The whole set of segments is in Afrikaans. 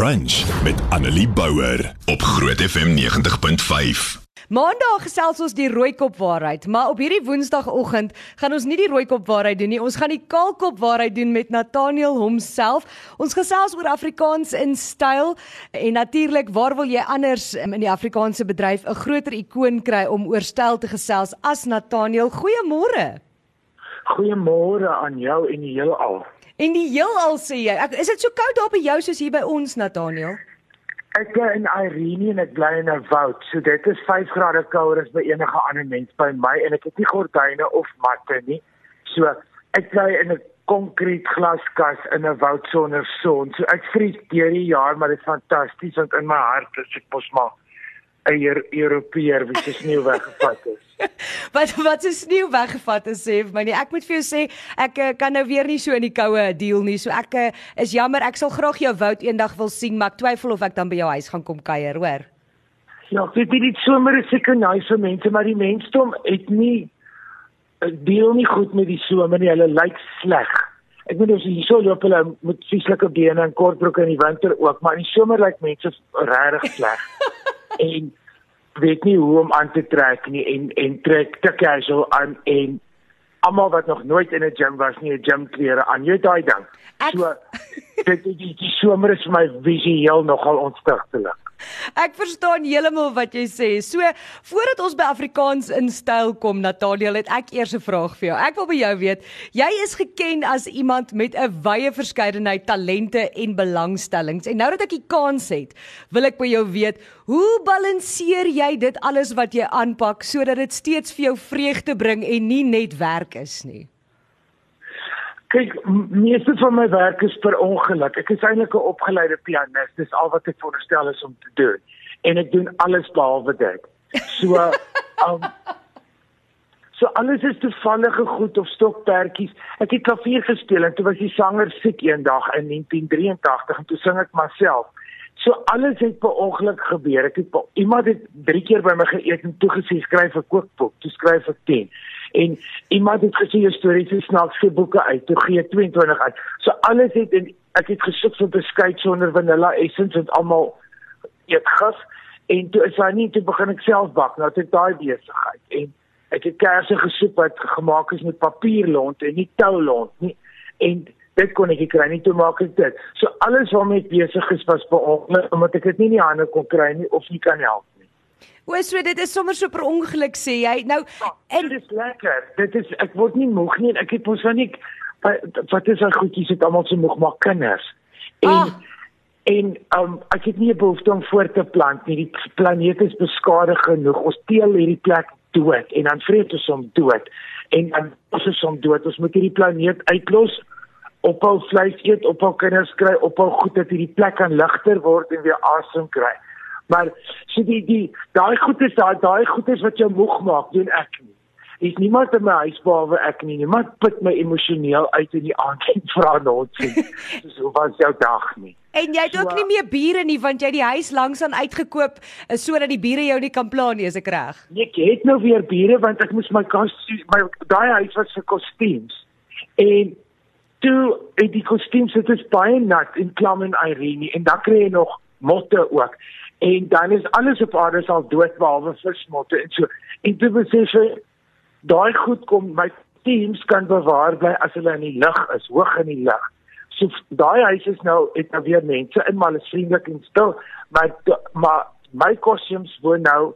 Brunch met Annelie Bouwer op Groot FM 90.5. Maandag gesels ons die rooikop waarheid, maar op hierdie Woensdagoggend gaan ons nie die rooikop waarheid doen nie. Ons gaan die kaalkop waarheid doen met Nathaniel homself. Ons gesels oor Afrikaans in styl en natuurlik waar wil jy anders um, in die Afrikaanse bedryf 'n groter ikoon kry om oor styl te gesels as Nathaniel. Goeiemôre. Goeiemôre aan jou en die hele al. En die heelal sê jy, ek, is dit so koud daar by jou soos hier by ons Nathaniel? Ek bly in Irene en ek bly in 'n woud. So dit is 5 grade kouer as by enige ander mens by my en ek het nie gordyne of matte nie. So ek bly in 'n konkrete glaskas in 'n woud sonder son. So ek vries deur die jaar, maar dit is fantasties want in my hart is ek mos maar 'n Europeër wie se sneeu weggevat is. wat wat se sneeu weggevat is sê my nie. Ek moet vir jou sê ek uh, kan nou weer nie so in die koue deel nie. So ek uh, is jammer. Ek sal graag jou woud eendag wil sien, maar ek twyfel of ek dan by jou huis gaan kom kuier, hoor. Ja, dit is nie sommer seker nice vir mense, maar die mensdom het nie eh, deel nie goed met die somer nie. Hulle lyk sleg. Ek weet as jy so loop hulle met vieslike bene en kortbroeke in die winter ook, maar in die somer lyk mense regtig sleg. en weet nie hoe om aan te trek nie en en trek te casual aan en almal wat nog nooit in 'n gym was nie 'n gym klere aan. Jy daai ding. So dit die, die, die somer is vir my visueel nogal ontstigtelik. Ek verstaan heeltemal wat jy sê. So, voordat ons by Afrikaans in styl kom, Natalia, het ek eers 'n vraag vir jou. Ek wil by jou weet, jy is geken as iemand met 'n wye verskeidenheid talente en belangstellings. En nou dat ek die kans het, wil ek by jou weet, hoe balanseer jy dit alles wat jy aanpak sodat dit steeds vir jou vreugde bring en nie net werk is nie? Kyk, meeste van my werk is per ongeluk. Ek is eintlik 'n opgeleide pianis. Dis al wat ek veronderstel is om te doen. En ek doen alles behalwe dit. So, um So alles is toevallige goed of stokperdjies. Ek het klavier gespeel en toe was die sanger siek eendag in 1983 en toe sing ek myself. So alles het per ongeluk gebeur. Ek het iemand het 3 keer by my geëet en toe gesê skryf 'n kookboek, toe skryf ek 10 en iemand het gesê jou stories is snaakse boeke uit. Toe gee 22 uit. So alles het en ek het gesoek vir beskuit sonder vanilla essence en almal eet gas. En toe is hy nie toe begin ek self bak. Nou het ek daai besigheid. En ek het kersse gesoek wat gemaak is met papierlont en nie toulont nie. En dit kon ek kry nie toe maak ek dit. So alles waarmee ek besig is was beongeluk omdat ek dit nie in die hande kon kry nie of nie kan help O, so dit is sommer so per ongeluk sê jy. Nou ja, en dit is lekker. Dit is ek word nie moeg nie. Ek het mos van nie wat is al goedjies het almal so moeg maar kinders. En ah. en um, ek het nie 'n behoefte om voort te plant nie. Die planeet is beskadig genoeg. Ons teel hierdie plek dood en dan vreet ons hom dood. En dan ons is hom dood. Ons moet hierdie planeet uitlos ophou vleis eet, ophou kinders kry, ophou goed dat hierdie plek kan ligter word en weer asem kry. Maar so die die daai goed is daai daai goed is wat jou moeg maak, doen ek nie. Is niemand in my huis behalwe ek nie. Niemand put my emosioneel uit in die aand en vra nonsens. so was jou dag nie. En jy het ook so, nie meer bure nie want jy die huis langs aan uitgekoop eh, sodat die bure jou nie kan pla nie, is ek reg? Nee, ek het nou weer bure want ek moes my kas my daai huis was vir kostuums. En toe het die kostuums dit is baie nat en klam en Irene en dan kry jy nog motte ook en dan is alles op aarde sal dood behalwe vismotte en so. En dit besef jy daai goed kom my teams kan bewaar bly as hulle in die lug is hoog in die lug. So daai huis is nou het nou weer mense in maar is vriendelik en stil. Maar maar my kostuums woon nou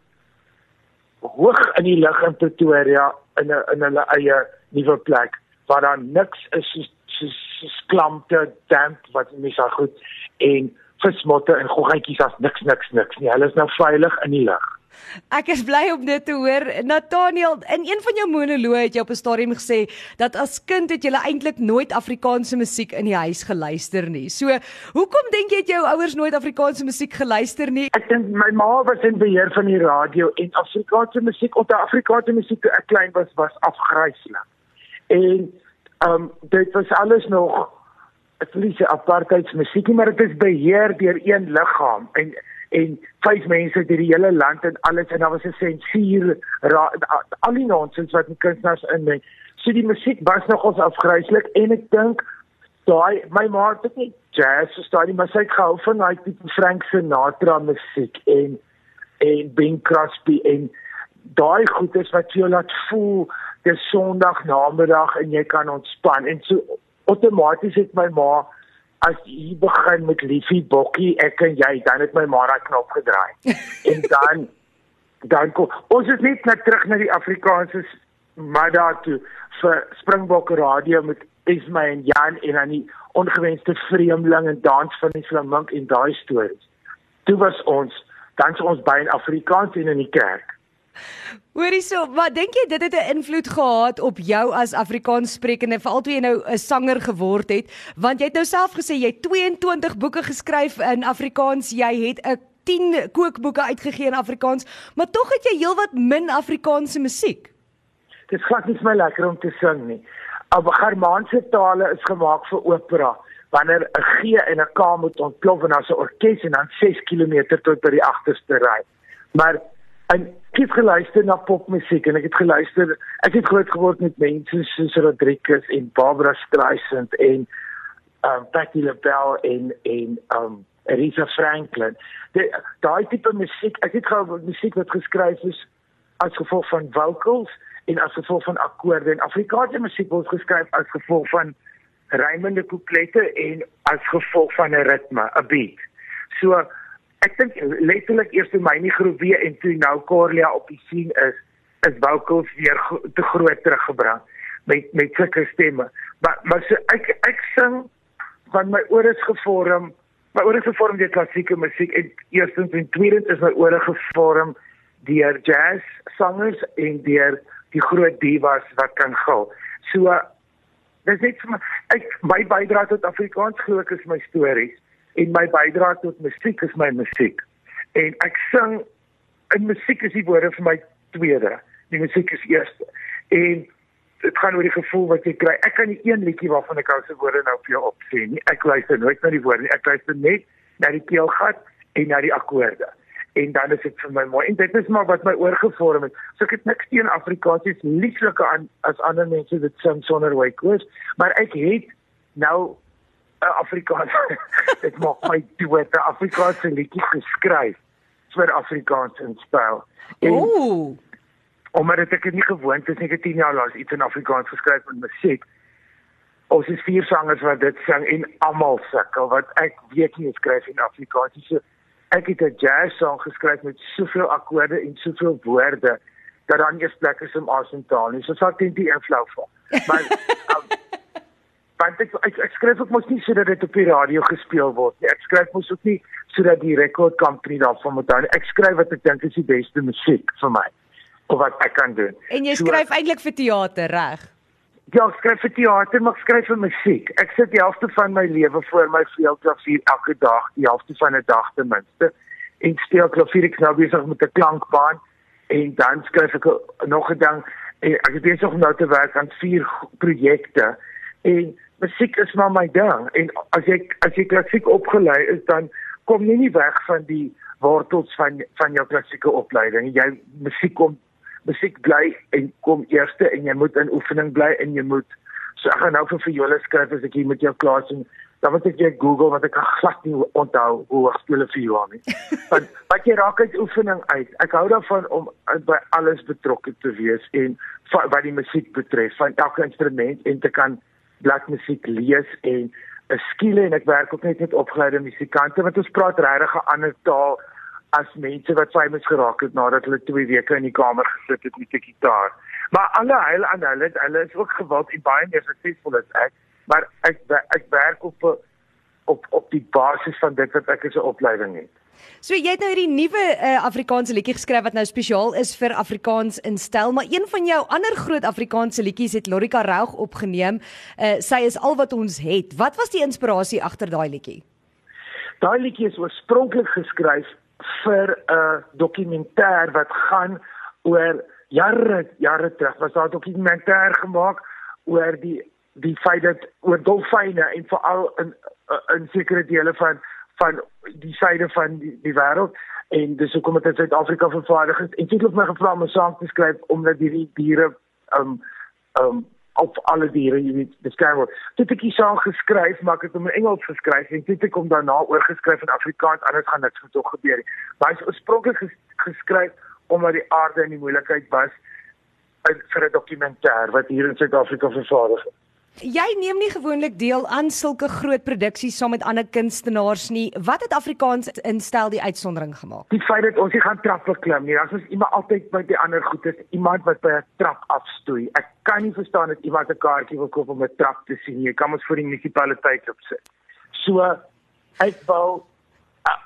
hoog in die lug in Pretoria in 'n in hulle eie nuwe plek waar daar niks is soos soos klamte damp wat mens al goed en vismotte en goggetjies as niks niks niks nie. Hulle is nou veilig in die lug. Ek is bly om dit te hoor. Nathaniel, in een van jou monoloë het jy op 'n stadium gesê dat as kind het jy eintlik nooit Afrikaanse musiek in die huis geluister nie. So, hoekom dink jy het jou ouers nooit Afrikaanse musiek geluister nie? Ek dink my ma was in beheer van die radio en Afrikaanse musiek, of die Afrikaanse musiek toe ek klein was, was afgryslik. En ehm um, dit was alles nog ek wil nie sê apartheidsmusiek nie, maar dit is beheer deur een liggaam en en vyf mense deur die hele land en alles en daar was 'n sensuur al die nonsens wat die kunstenaars inmeng. So die musiek was nog ons afgryslik en ek dink daai my ma het dit nie jazz verstaan nie, maar sy gehou van daai tipe Frank Sinatra musiek en en Bing Crosby en daai goedes wat jy laat voel dis Sondag namiddag en jy kan ontspan en so outomaties het my ma as jy begin met liefie bokkie ek en jy dan het my ma daai knop gedraai en dan dan kom ons is net net terug na die Afrikaanse maar daartoe vir Springbok radio met Esma en Jan en dan die ongewenste vreemdeling en dans van die flamink en daai stories. Toe was ons dans ons by in Afrikaans en in die kerk. Hoorie so, wat dink jy dit het 'n invloed gehad op jou as Afrikaans sprekende veral toe jy nou 'n sanger geword het? Want jy het nou self gesê jy het 22 boeke geskryf in Afrikaans, jy het 'n 10 kookboeke uitgegee in Afrikaans, maar tog het jy heelwat min Afrikaanse musiek. Dit is glad nie vir my lekker om te sing nie. Al Germaanse tale is gemaak vir opera. Wanneer 'n G en 'n K moet ontplof en as 'n orkes en dan 6 km tot by die agterste ry. Maar en ek het geluister na popmusiek en ek het geluister ek het groot geword met mense soos Rodriguez en Barbara Streisand en um Patti LaBelle en en um Aretha Franklin. Daai tipe musiek, ek het gehou musiek wat geskryf is as gevolg van vocals en as gevolg van akkoorde en Afrikaanse musiek word geskryf as gevolg van rymende couplette en as gevolg van 'n ritme, 'n beat. So ek dink letterlik eers toe my nie groep weer en toe nou Corlia op die sien is, is vocals weer te groot teruggebring met met sulke stemme. Maar maar so ek ek sing van my ore is gevorm, my ore is gevorm deur klassieke musiek en eerstens en tweedens is my ore gevorm deur jazz sangers en deur die groot divas wat kan gil. So dis net vir my ek my bydrae tot Afrikaans glo ek is my stories en my bydrae tot musiek is my musiek. En ek sing in musiek is die woorde vir my tweede. Die musiek is eerste. En dit gaan oor die gevoel wat jy kry. Ek kan nie een liedjie waarvan ek ou se woorde nou vir jou opsê nie. Ek luister nooit na die woorde. Ek luister net na die keelgat en na die akkoorde en dan is dit vir my mooi. En dit is maar wat my oorgevorm het. So ek het niks teen Afrikaans is lieflike aan as ander mense dit sing sonder wykoos, maar ek het nou 'n Afrikaans dit maak my dood 'n Afrikaanse liedjie geskryf vir Afrikaans in styl. Ooh. Omdat ek dit nie gewoond is nie, ek het 10 jaar lank iets in Afrikaans geskryf met musiek. Ons is vier sangers wat dit sing en almal sukkel wat ek weet nie skryf in Afrikaans nie. So ek het 'n jazz song geskryf met soveel akkoorde en soveel woorde dat dan eers plek is om asem te haal. So sal dit nie inflou val. Maar um, want ek, ek ek skryf ook mos nie sodat dit op die radio gespeel word nie. Ek skryf mos ook nie sodat die record company daarvan moet hou nie. Ek skryf wat ek dink is die beste musiek vir my of wat ek kan doen. En jy skryf so, eintlik vir teater, reg? Ja, ek skryf vir teater, maar ek skryf vir musiek. Ek sit die helfte van my lewe voor my veelklavier elke dag, die helfte van 'n dag ten minste. En speel klavier ek nou besig met 'n klankbaan en dan skryf ek nog 'n ding en ek is besig om nou te werk aan vier projekte en musiek is maar my ding en as jy as jy klassiek opgelei is dan kom jy nie weg van die wortels van van jou klassieke opleiding. Jy musiek kom musiek bly en kom eerste en jy moet in oefening bly en jy moet so ek gaan nou vir viole skryf as ek hier met jou klas en dan moet ek net Google wat ek glad nie onthou hoe ek speel vir jou nie. Want wat jy raak uit oefening uit. Ek hou daarvan om by alles betrokke te wees en wat die musiek betref, van elke instrument en te kan bladmusiek lees en 'n skiele en ek werk ook net met opgeleide musikante want ons praat regtig 'n ander taal as mense wat famous geraak het nadat hulle 2 weke in die kamer gesit het met 'n gitaar. Maar alle hulle aan hulle, hulle is ook gewild en baie meer suksesvol as ek, maar ek ek werk op op op die basis van dit wat ek as 'n opleiding het. So jy het nou hierdie nuwe uh, Afrikaanse liedjie geskryf wat nou spesiaal is vir Afrikaans in styl, maar een van jou ander groot Afrikaanse liedjies het Lorika Roug opgeneem. Uh, sy is al wat ons het. Wat was die inspirasie agter daai liedjie? Daai liedjie is oorspronklik geskryf vir 'n dokumentêr wat gaan oor jare jare terug was daar 'n dokumentêr gemaak oor die die feit dat oor dolfyne en veral in in sekere dele van van die syde van die, die wêreld en dis hoekom dit in Suid-Afrika vervaardig is en dit het my gevra om 'n sang te skryf omdat hierdie diere um um op alle diere jy weet beskryf word. Dit ek hier saam geskryf, maar ek het hom in Engels geskryf en dit ek hom daarna oorgeskryf in Afrikaans anders gaan niks hom gebeur nie. Maar hy is oorspronklik ges, geskryf omdat die aarde in die moeilikheid was vir 'n dokumentêr wat hier in Suid-Afrika vervaardig is. Jy neem nie gewoonlik deel aan sulke groot produksies saam met ander kunstenaars nie. Wat het Afrikaans instel die uitsondering gemaak? Die feit dat ons nie gaan trappe klim nie. As ons iemand altyd by die ander goed is, iemand wat by 'n trap afstoei. Ek kan nie verstaan dat iemand 'n kaartjie wil koop om 'n trap te sien. Jy kan ons vir die munisipaliteit opsit. So ek wou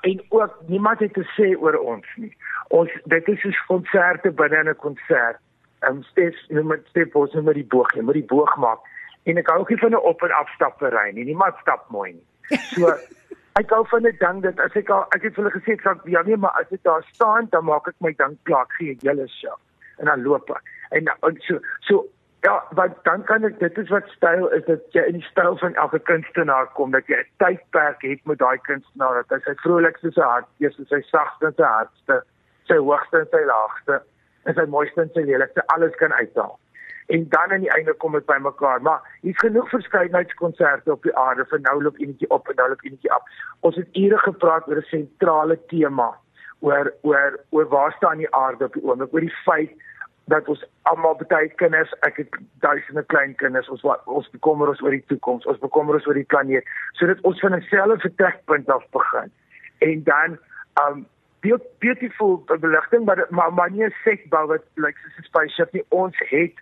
en ook niemand het te sê oor ons nie. Ons dit is soos konserte binne 'n konsert. Ehm um, steeds net steeds pos net die boog, jy moet die boog maak en ek hou nie van 'n op en af stappery nie. Niemand stap mooi nie. So ek hou van 'n ding dat as ek al ek het vir hulle gesê ek sal ja nee, maar as ek daar staan, dan maak ek my ding klaar, gee ek julle show en dan loop ek. En, en so so ja, want dan kan ek dit is wat styl is dat jy in die styl van elke kunstenaar kom dat jy 'n tydperk het met daai kunstenaar dat hy sy vrolikste se hart, eers sy sagste en sy hardste, sy hoogste en sy laagste en sy mooiste en sy lelikste alles kan uithaal en dan aan die einde kom dit bymekaar. Maar hier's genoeg verskeidenheidskonserte op die aarde vir nou loop enetjie op en nou loop enetjie af. Ons het ure gepraat oor 'n sentrale tema oor oor oor waar staan die aarde op die oomblik oor die feit dat ons almal baie kinders, ek het duisende klein kinders, ons wat ons bekommer ons oor die toekoms, ons bekommer ons oor die planeet, sodat ons van 'n selfe vertrekpunt af begin. En dan um beautiful beligting maar maar maar nie 'n sekbou wat lyk like, soos 'n spaceship nie. Ons het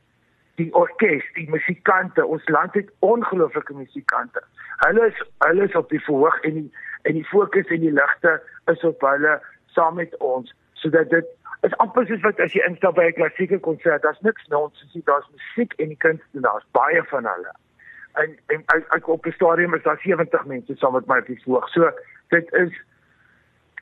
die orkes, die musikante, ons land het ongelooflike musikante. Hulle is hulle is op die verhoog en die en die fokus en die ligte is op hulle saam met ons sodat dit is amper soos wat as jy instap by 'n klassieke konsert, daar's niks nonsens nie, daar's musiek en die kunstenaars, baie van hulle. En en ek op die stadium is daar 70 mense saam met my op die verhoog. So dit is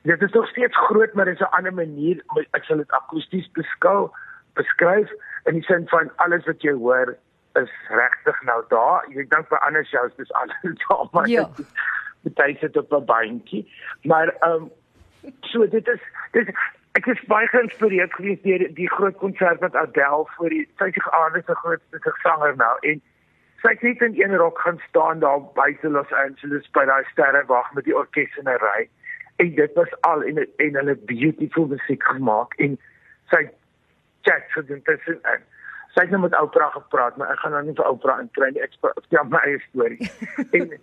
dit is nog steeds groot, maar dit is 'n ander manier, ek sal dit akoesties beskou beskryf in die sin van alles wat jy hoor is regtig nou daar. Ek dink by ander shows dis alles daar maar ja. dit sit op 'n bandjie. Maar ehm um, so dit is dit ek is baie geïnspireerd gewees deur die, die groot konsert wat Adele vir die 50 aarde se grootste sanger nou en sy het net in een rok gaan staan daar buite Los Angeles by daai sterrewag met die orkes in 'n ry. En dit was al en en hulle beautiful musiek gemaak en sy chat vir dit tussen in. Sy het net met Oprah gepraat, maar ek gaan nou nie vir Oprah inkry nie. Ek vertel my eie storie. en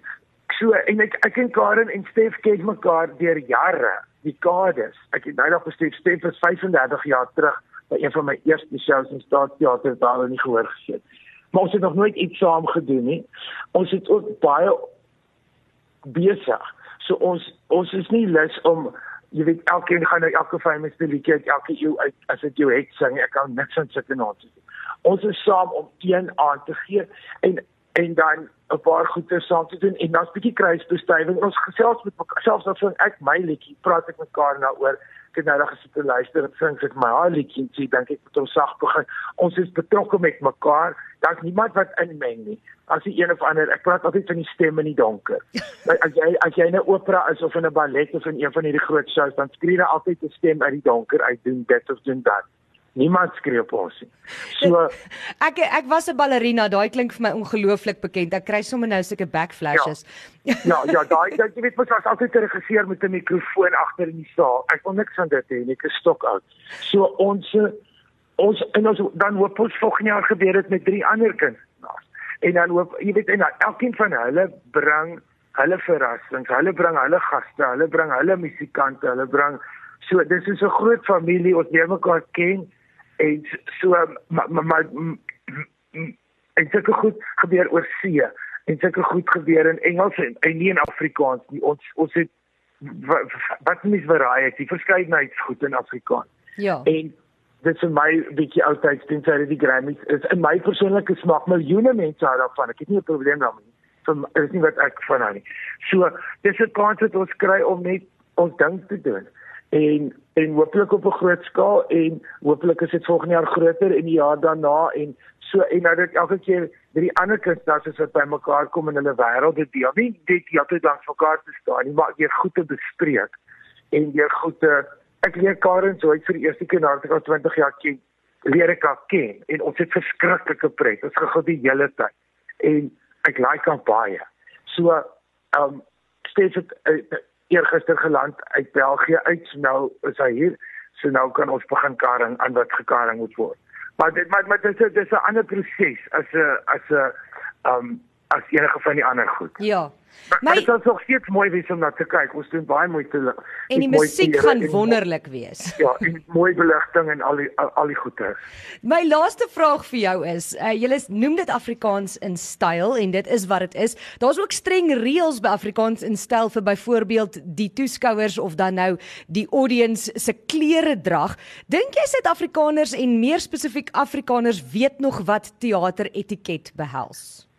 so en ek ek en Karen en Stef ken mekaar deur jare, dekades. Ek het nou nog gesteef Stef is 35 jaar terug by een van my eerste shows in Staatsteater daar in die gehoor gesit. Maar ons het nog nooit iets saam gedoen nie. Ons het ook baie besig. So ons ons is nie lus om jy weet elkeen gaan nou elke famous liedjie uit elke eeu uit as dit jou het sing ek kan niks aan sulke nou te doen. Ons is saam om een aan te gee en en dan 'n paar goeie saam te doen en dan's bietjie kruisbestuiving. Ons gesels met selfs as ek my liedjie praat ek met Karen daaroor ek het nou daar gesit en luister en sing ek my haar liedjie sê dink ek moet ons sag begin. Ons is betrokke met mekaar. Daar's niemand wat inmeng nie. As die een of ander, ek praat altyd van die stem in die donker. as jy as jy in 'n opera is of in 'n ballet of in een van hierdie groot shows, dan skree daar altyd 'n stem uit die donker uit doen dit of doen dat. Niemand skree op ons nie. So ek ek was 'n ballerina, daai klink vir my ongelooflik bekend. Ek kry sommer nou sulke backflashes. Ja, ja, ja daai jy weet mos as altyd 'n regisseur met 'n mikrofoon agter in die saal. Ek wil niks van dit hê nie, ek is stok oud. So ons ons en ons dan hoop ons volgende jaar gebeur dit met drie ander kunstenaars. En dan hoop jy weet en dan elkeen van hulle bring hulle verrassings, hulle bring hulle gaste, hulle bring hulle musikante, hulle bring so dis is 'n groot familie, ons leer mekaar ken en so maar maar en sulke goed gebeur oor see en sulke goed gebeur in Engels en, en nie in Afrikaans nie. Ons ons het wat mis variety verskeidenheid goed in Afrikaans. Ja. En dit is my bietjie oudtyds teen sy die Grammys is. In my persoonlike smaak miljoene mense hou daarvan. Ek het nie 'n probleem daarmee vir is nie wat ek van hou nie. So dis 'n kans wat ons kry om net ons ding te doen en en hopelik op 'n groot skaal en hopelik is dit volgende jaar groter en die jaar daarna en so en nou dat elke keer dat die ander kunstenaars wat bymekaar kom in hulle wêreld dit deel nie dit jy dan vir mekaar te staan nie maar jy goed te bespreek en jy goed te ek leer Karen so uit vir die eerste keer na 20 jaar ken leer ek haar ken en ons het verskriklike pret. Ons gegaan die hele tyd. En ek like haar baie. So ehm um, steeds het uh, eergister geland uit België uit. So nou is hy hier. So nou kan ons begin karing aan wat gekaring moet word. Maar dit maar, maar dit is dit is 'n ander proses as 'n as 'n um, as enige van die ander goed. Ja. Maar dit is nog steeds mooi wees om na te kyk. Ons doen baie mooi te En die musiek gaan wonderlik wees. Ja, en mooi beligting en al die al, al die goeie. My laaste vraag vir jou is, uh, julle noem dit Afrikaans in styl en dit is wat dit is. Daar's ook streng reëls by Afrikaans in styl vir byvoorbeeld die toeskouers of dan nou die audience se klere drag. Dink jy Suid-Afrikaners en meer spesifiek Afrikaners weet nog wat teater etiket behels?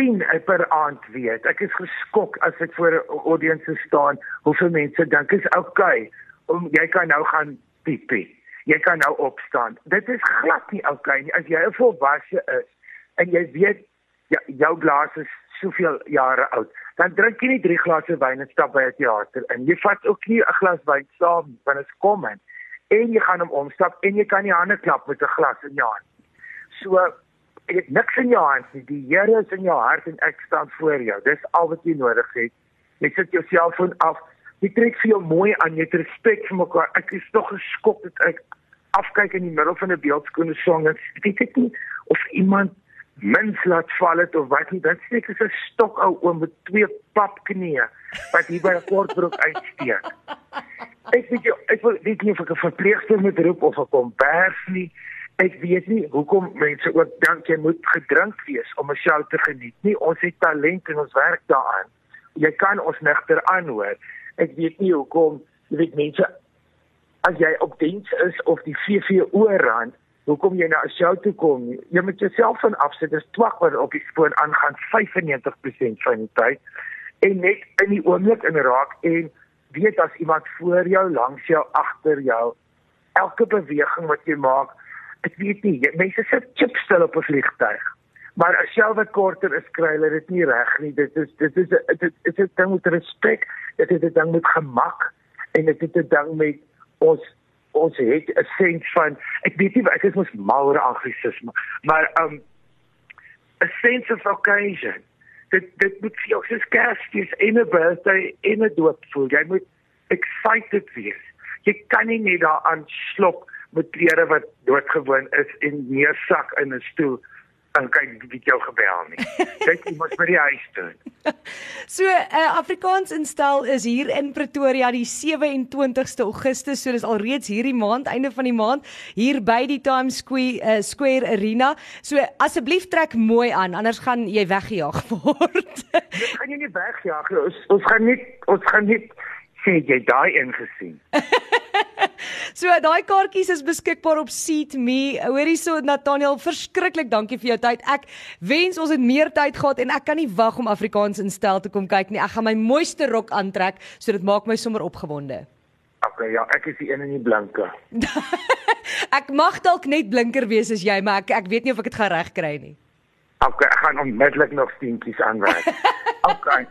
10 per aand weet. Ek is geskok as ek voor 'n audience staan hoeveel mense dink is okay, om jy kan nou gaan piepie. Jy kan nou opstaan. Dit is glad nie okay nie as jy 'n volwasse is en jy weet ja, jou glas is soveel jare oud. Dan drink jy nie 3 glase wyn en stap by 'n teater in. Jy vat ook nie 'n glas wyn saam wanneer dit kom in. En jy gaan hom omstap en jy kan nie hande klap met 'n glas in jou hand. So Jy het niks in jou hand nie. Die Here is in jou hart en ek staan voor jou. Dis al wat jy nodig het. Jy sit jou selfoon af. Jy trek vir jou mooi aan. Jy het respek vir mekaar. Ek is nog geskok dat ek afkyk in die middel van 'n beeldskone song en weet ek nie of iemand mens laat val het of wat nie. Dit sê ek is 'n stok ou oom met twee papknieë wat hier by 'n kortbroek uitsteek. Ek weet jy ek wil weet nie of ek 'n verpleegster moet roep of 'n kombers nie ek weet nie hoekom mense ook dink jy moet gedrink wees om 'n show te geniet nie. Ons het talent en ons werk daaraan. Jy kan ons nigter aanhoor. Ek weet nie hoekom jy weet mense as jy op diens is of die VVO rand, hoekom jy na 'n show toe kom? Jy moet jouself van afsit. Dis twak wat op die spoor aangaan 95% van die tyd en net in die oomblik in raak en weet as iemand voor jou, langs jou, agter jou, elke beweging wat jy maak ek weet nie, mense sit chipstil op 'n vliegtuig. Maar as wat korter is, kry hulle dit nie reg nie. Dit is dit is dit is 'n ding met respek, dit is 'n ding met gemak en dit is 'n ding met ons ons het 'n sens van ek weet nie ek is mos mal anglisisme, maar um a sense of occasion. Dit dit moet vir jou soos Kersfees en 'n birthday en 'n doop voel. Jy moet excited wees. Jy kan nie net daaraan slop met klere wat doodgewoon is en neersak in 'n stoel en kyk wie jou gebel nie. Kyk, jy moet by die huis doen. So, uh, Afrikaans instel is hier in Pretoria die 27ste Augustus, so dis alreeds hierdie maand, einde van die maand, hier by die Times Square, uh, Square Arena. So, asseblief trek mooi aan, anders gaan jy weggejaag word. Ons gaan jy nie wegjaag nie. Ons ons gaan nie ons gaan nie sê jy daai ingesien. so daai kaartjies is beskikbaar op Seat Me. Hoorie so Nathaniel, verskriklik dankie vir jou tyd. Ek wens ons het meer tyd gehad en ek kan nie wag om Afrikaans in stel te kom kyk nie. Ek gaan my mooiste rok aantrek, so dit maak my sommer opgewonde. Okay, ja, ek is die een in die blinke. ek mag dalk net blinker wees as jy, maar ek ek weet nie of ek dit gaan regkry nie. Okay, ek gaan onmiddellik nog steentjies aanwerk. Okay.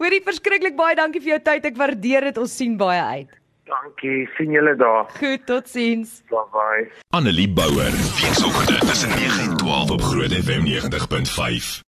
Hoorie verskriklik baie dankie vir jou tyd. Ek waardeer dit. Ons sien baie uit. Dankie. sien julle daar. Goed, totsiens. Bye bye. Annelie Bouwer. Weekoggend tussen 9 en 12 op Groot FM 90.5.